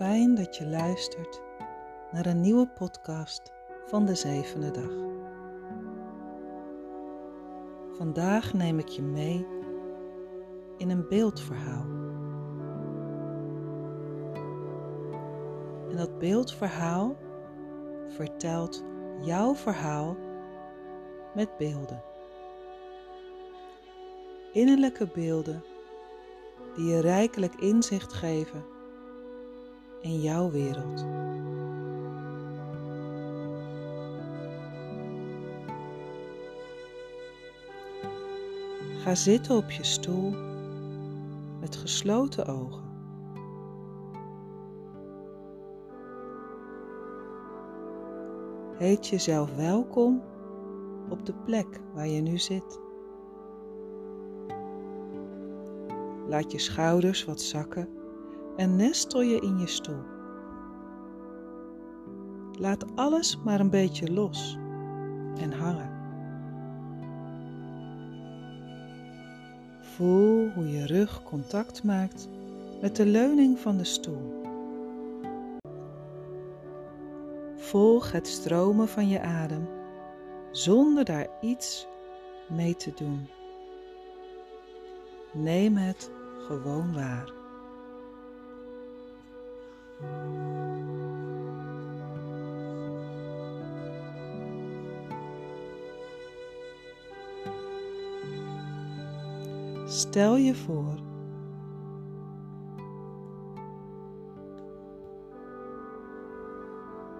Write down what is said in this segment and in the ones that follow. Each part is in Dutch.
fijn dat je luistert naar een nieuwe podcast van de zevende dag. Vandaag neem ik je mee in een beeldverhaal. En dat beeldverhaal vertelt jouw verhaal met beelden. Innerlijke beelden die je rijkelijk inzicht geven in jouw wereld. Ga zitten op je stoel met gesloten ogen. Heet jezelf welkom op de plek waar je nu zit. Laat je schouders wat zakken en nestel je in je stoel. Laat alles maar een beetje los en hangen. Voel hoe je rug contact maakt met de leuning van de stoel. Volg het stromen van je adem zonder daar iets mee te doen. Neem het gewoon waar. Stel je voor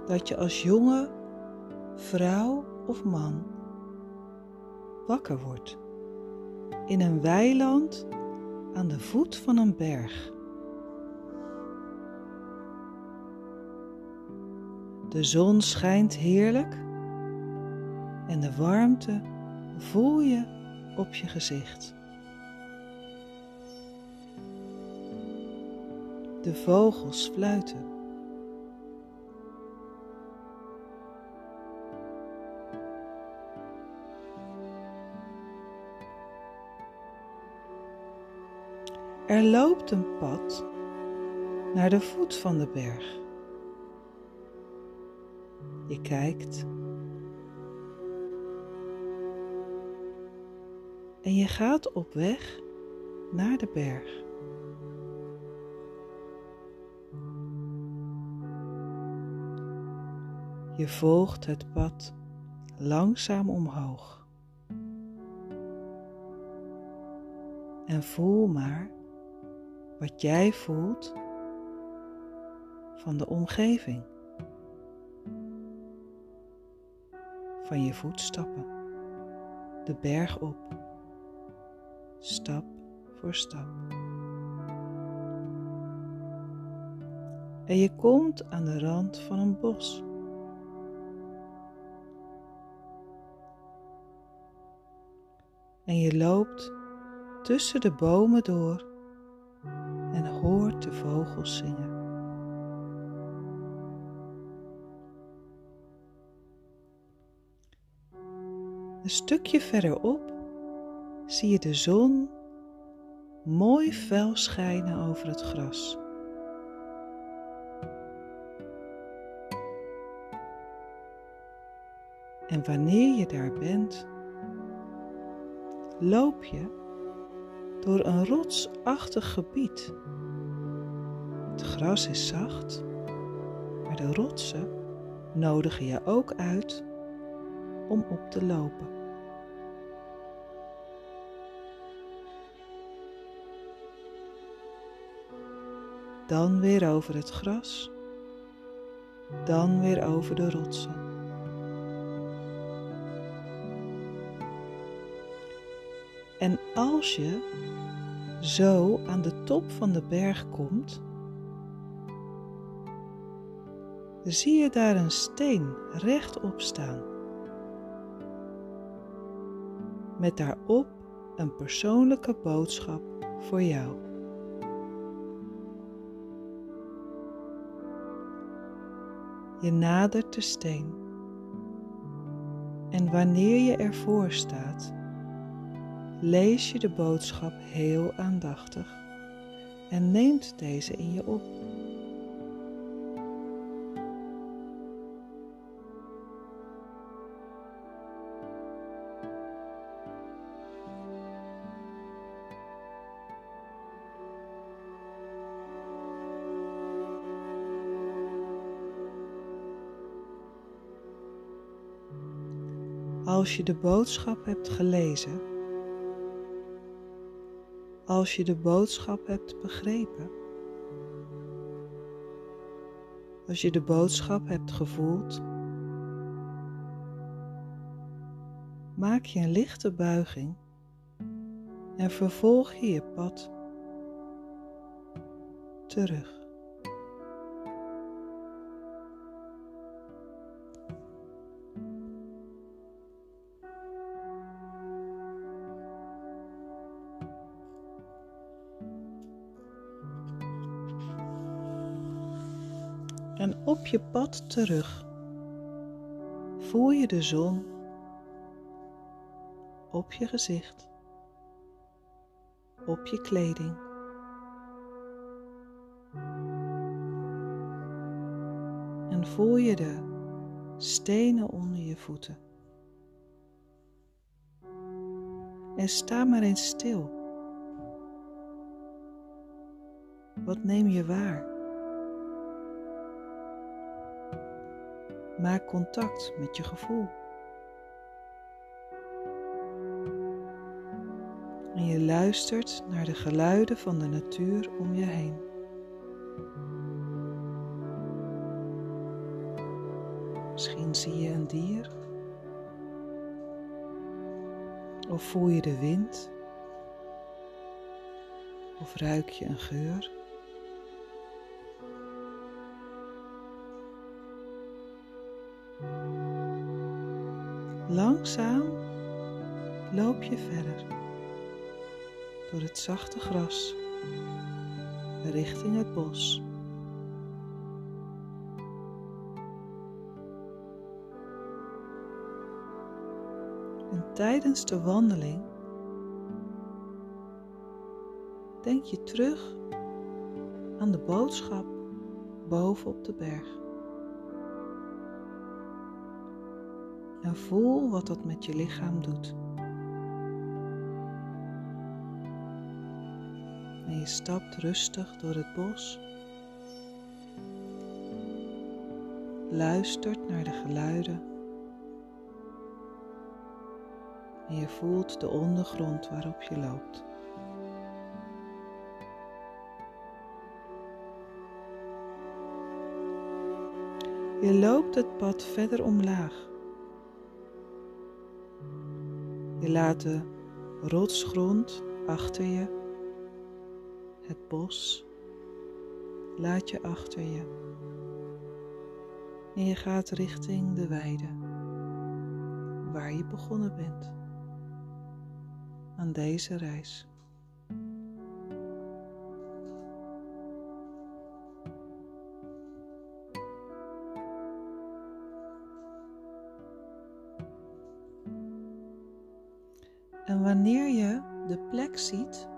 dat je als jonge vrouw of man wakker wordt in een weiland aan de voet van een berg. De zon schijnt heerlijk en de warmte voel je op je gezicht. De vogels fluiten. Er loopt een pad naar de voet van de berg. Je kijkt. En je gaat op weg naar de berg. Je volgt het pad langzaam omhoog. En voel maar wat jij voelt van de omgeving. Van je voetstappen, de berg op, stap voor stap. En je komt aan de rand van een bos. En je loopt tussen de bomen door en hoort de vogels zingen. Een stukje verderop zie je de zon mooi fel schijnen over het gras. En wanneer je daar bent, loop je door een rotsachtig gebied. Het gras is zacht, maar de rotsen nodigen je ook uit om op te lopen. Dan weer over het gras, dan weer over de rotsen. En als je zo aan de top van de berg komt, zie je daar een steen rechtop staan. Met daarop een persoonlijke boodschap voor jou. Je nadert de steen. En wanneer je ervoor staat, lees je de boodschap heel aandachtig en neemt deze in je op. Als je de boodschap hebt gelezen, als je de boodschap hebt begrepen, als je de boodschap hebt gevoeld, maak je een lichte buiging. En vervolg je je pad. Terug. En op je pad terug voel je de zon op je gezicht, op je kleding. En voel je de stenen onder je voeten. En sta maar eens stil. Wat neem je waar? Maak contact met je gevoel. En je luistert naar de geluiden van de natuur om je heen. Misschien zie je een dier. Of voel je de wind. Of ruik je een geur. Langzaam loop je verder door het zachte gras richting het bos. En tijdens de wandeling denk je terug aan de boodschap boven op de berg. En voel wat dat met je lichaam doet. En je stapt rustig door het bos. Luistert naar de geluiden. En je voelt de ondergrond waarop je loopt. Je loopt het pad verder omlaag. Je laat de rotsgrond achter je, het bos laat je achter je. En je gaat richting de weide waar je begonnen bent aan deze reis. En wanneer je de plek ziet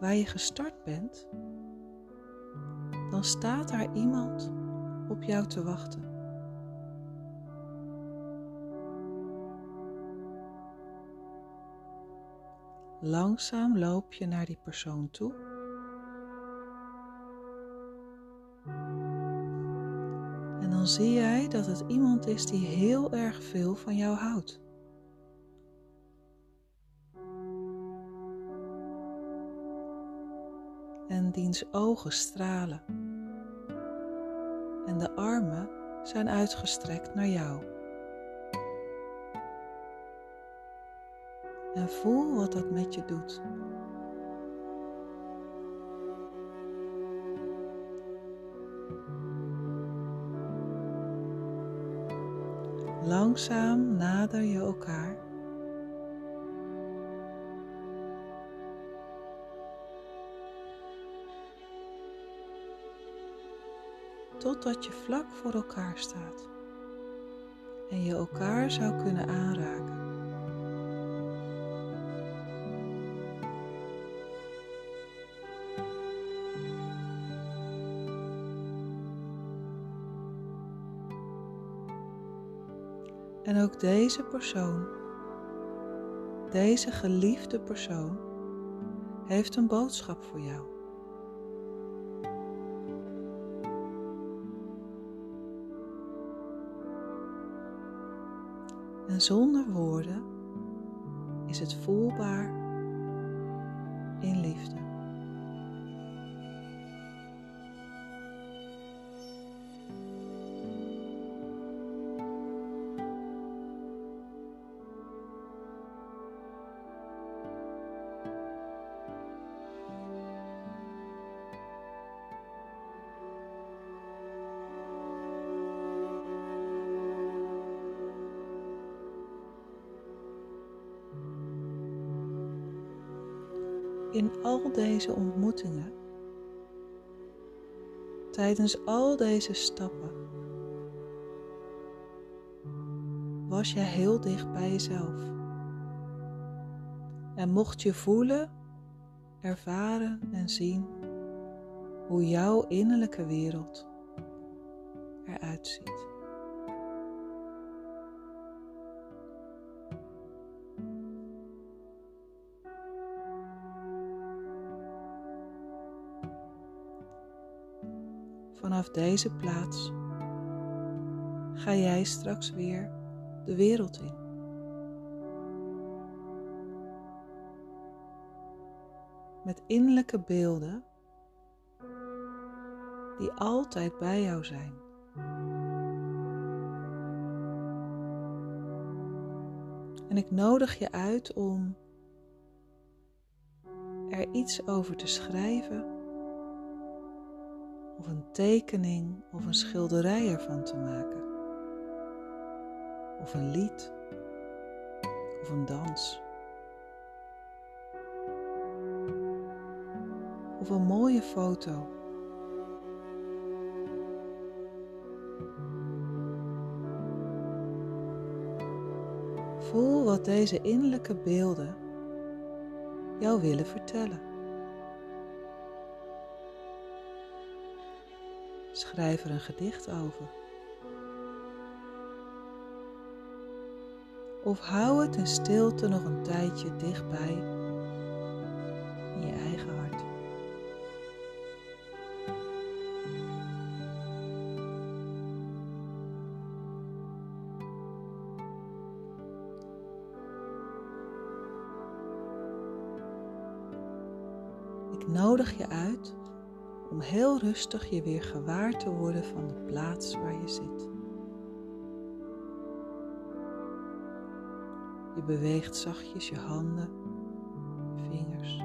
waar je gestart bent, dan staat daar iemand op jou te wachten. Langzaam loop je naar die persoon toe. En dan zie jij dat het iemand is die heel erg veel van jou houdt. Diens ogen stralen. En de armen zijn uitgestrekt naar jou. En voel wat dat met je doet. Langzaam nader je elkaar. Totdat je vlak voor elkaar staat en je elkaar zou kunnen aanraken. En ook deze persoon, deze geliefde persoon, heeft een boodschap voor jou. Zonder woorden is het voelbaar in liefde. In al deze ontmoetingen, tijdens al deze stappen, was jij heel dicht bij jezelf. En mocht je voelen, ervaren en zien hoe jouw innerlijke wereld eruit ziet. Vanaf deze plaats ga jij straks weer de wereld in. Met innerlijke beelden die altijd bij jou zijn. En ik nodig je uit om er iets over te schrijven of een tekening of een schilderij ervan te maken. Of een lied of een dans. Of een mooie foto. Voel wat deze innerlijke beelden jou willen vertellen. Schrijf er een gedicht over. Of hou het in stilte nog een tijdje dichtbij in je eigen hart. Ik nodig je uit om heel rustig je weer gewaar te worden van de plaats waar je zit. Je beweegt zachtjes je handen, vingers,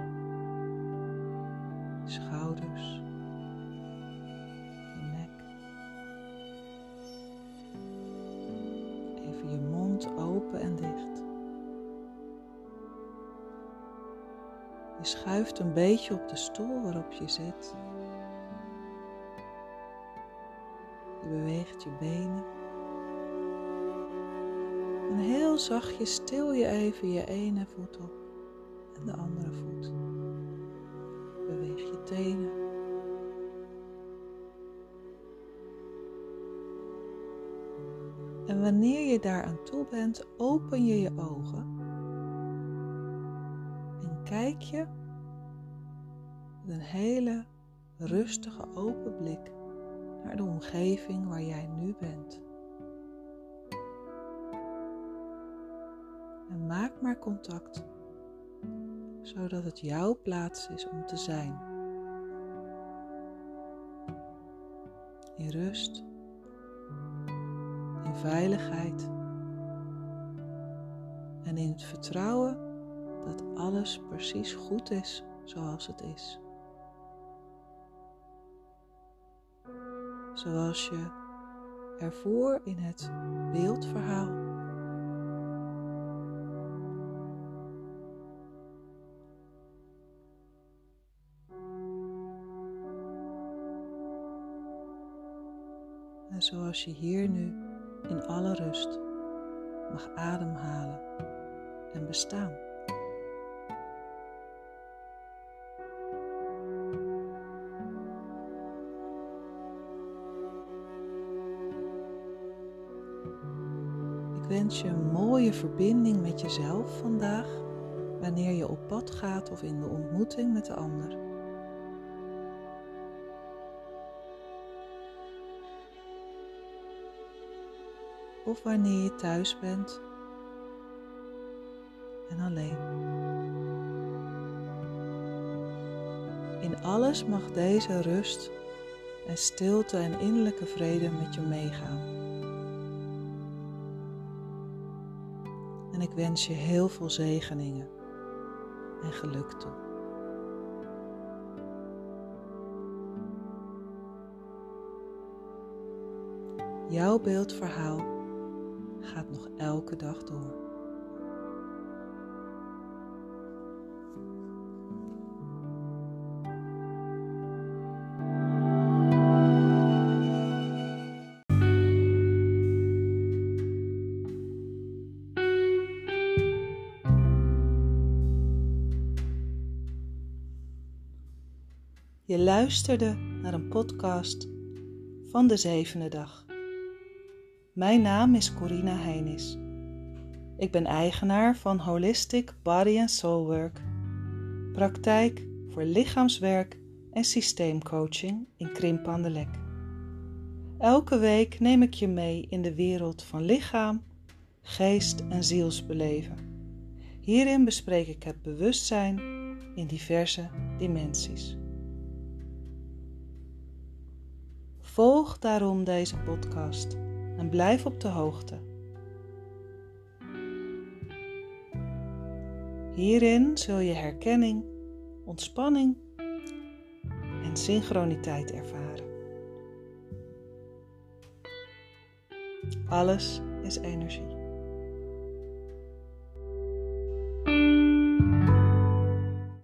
schouders, je nek. Even je mond open en dicht. Je schuift een beetje op de stoel waarop je zit beweegt je benen. En heel zachtjes stil je even je ene voet op en de andere voet. Beweeg je tenen. En wanneer je daar aan toe bent, open je je ogen en kijk je met een hele rustige open blik naar de omgeving waar jij nu bent. En maak maar contact, zodat het jouw plaats is om te zijn. In rust, in veiligheid en in het vertrouwen dat alles precies goed is zoals het is. Zoals je ervoor in het beeldverhaal. En zoals je hier nu in alle rust mag ademhalen en bestaan. Wens je een mooie verbinding met jezelf vandaag, wanneer je op pad gaat of in de ontmoeting met de ander. Of wanneer je thuis bent en alleen. In alles mag deze rust en stilte en innerlijke vrede met je meegaan. En ik wens je heel veel zegeningen en geluk toe. Jouw beeldverhaal gaat nog elke dag door. Je luisterde naar een podcast van de zevende dag. Mijn naam is Corina Heinis. Ik ben eigenaar van Holistic Body and Soul Work, praktijk voor lichaamswerk en systeemcoaching in Krimp Lek. Elke week neem ik je mee in de wereld van lichaam, geest en zielsbeleven. Hierin bespreek ik het bewustzijn in diverse dimensies. Volg daarom deze podcast en blijf op de hoogte. Hierin zul je herkenning, ontspanning en synchroniteit ervaren. Alles is energie.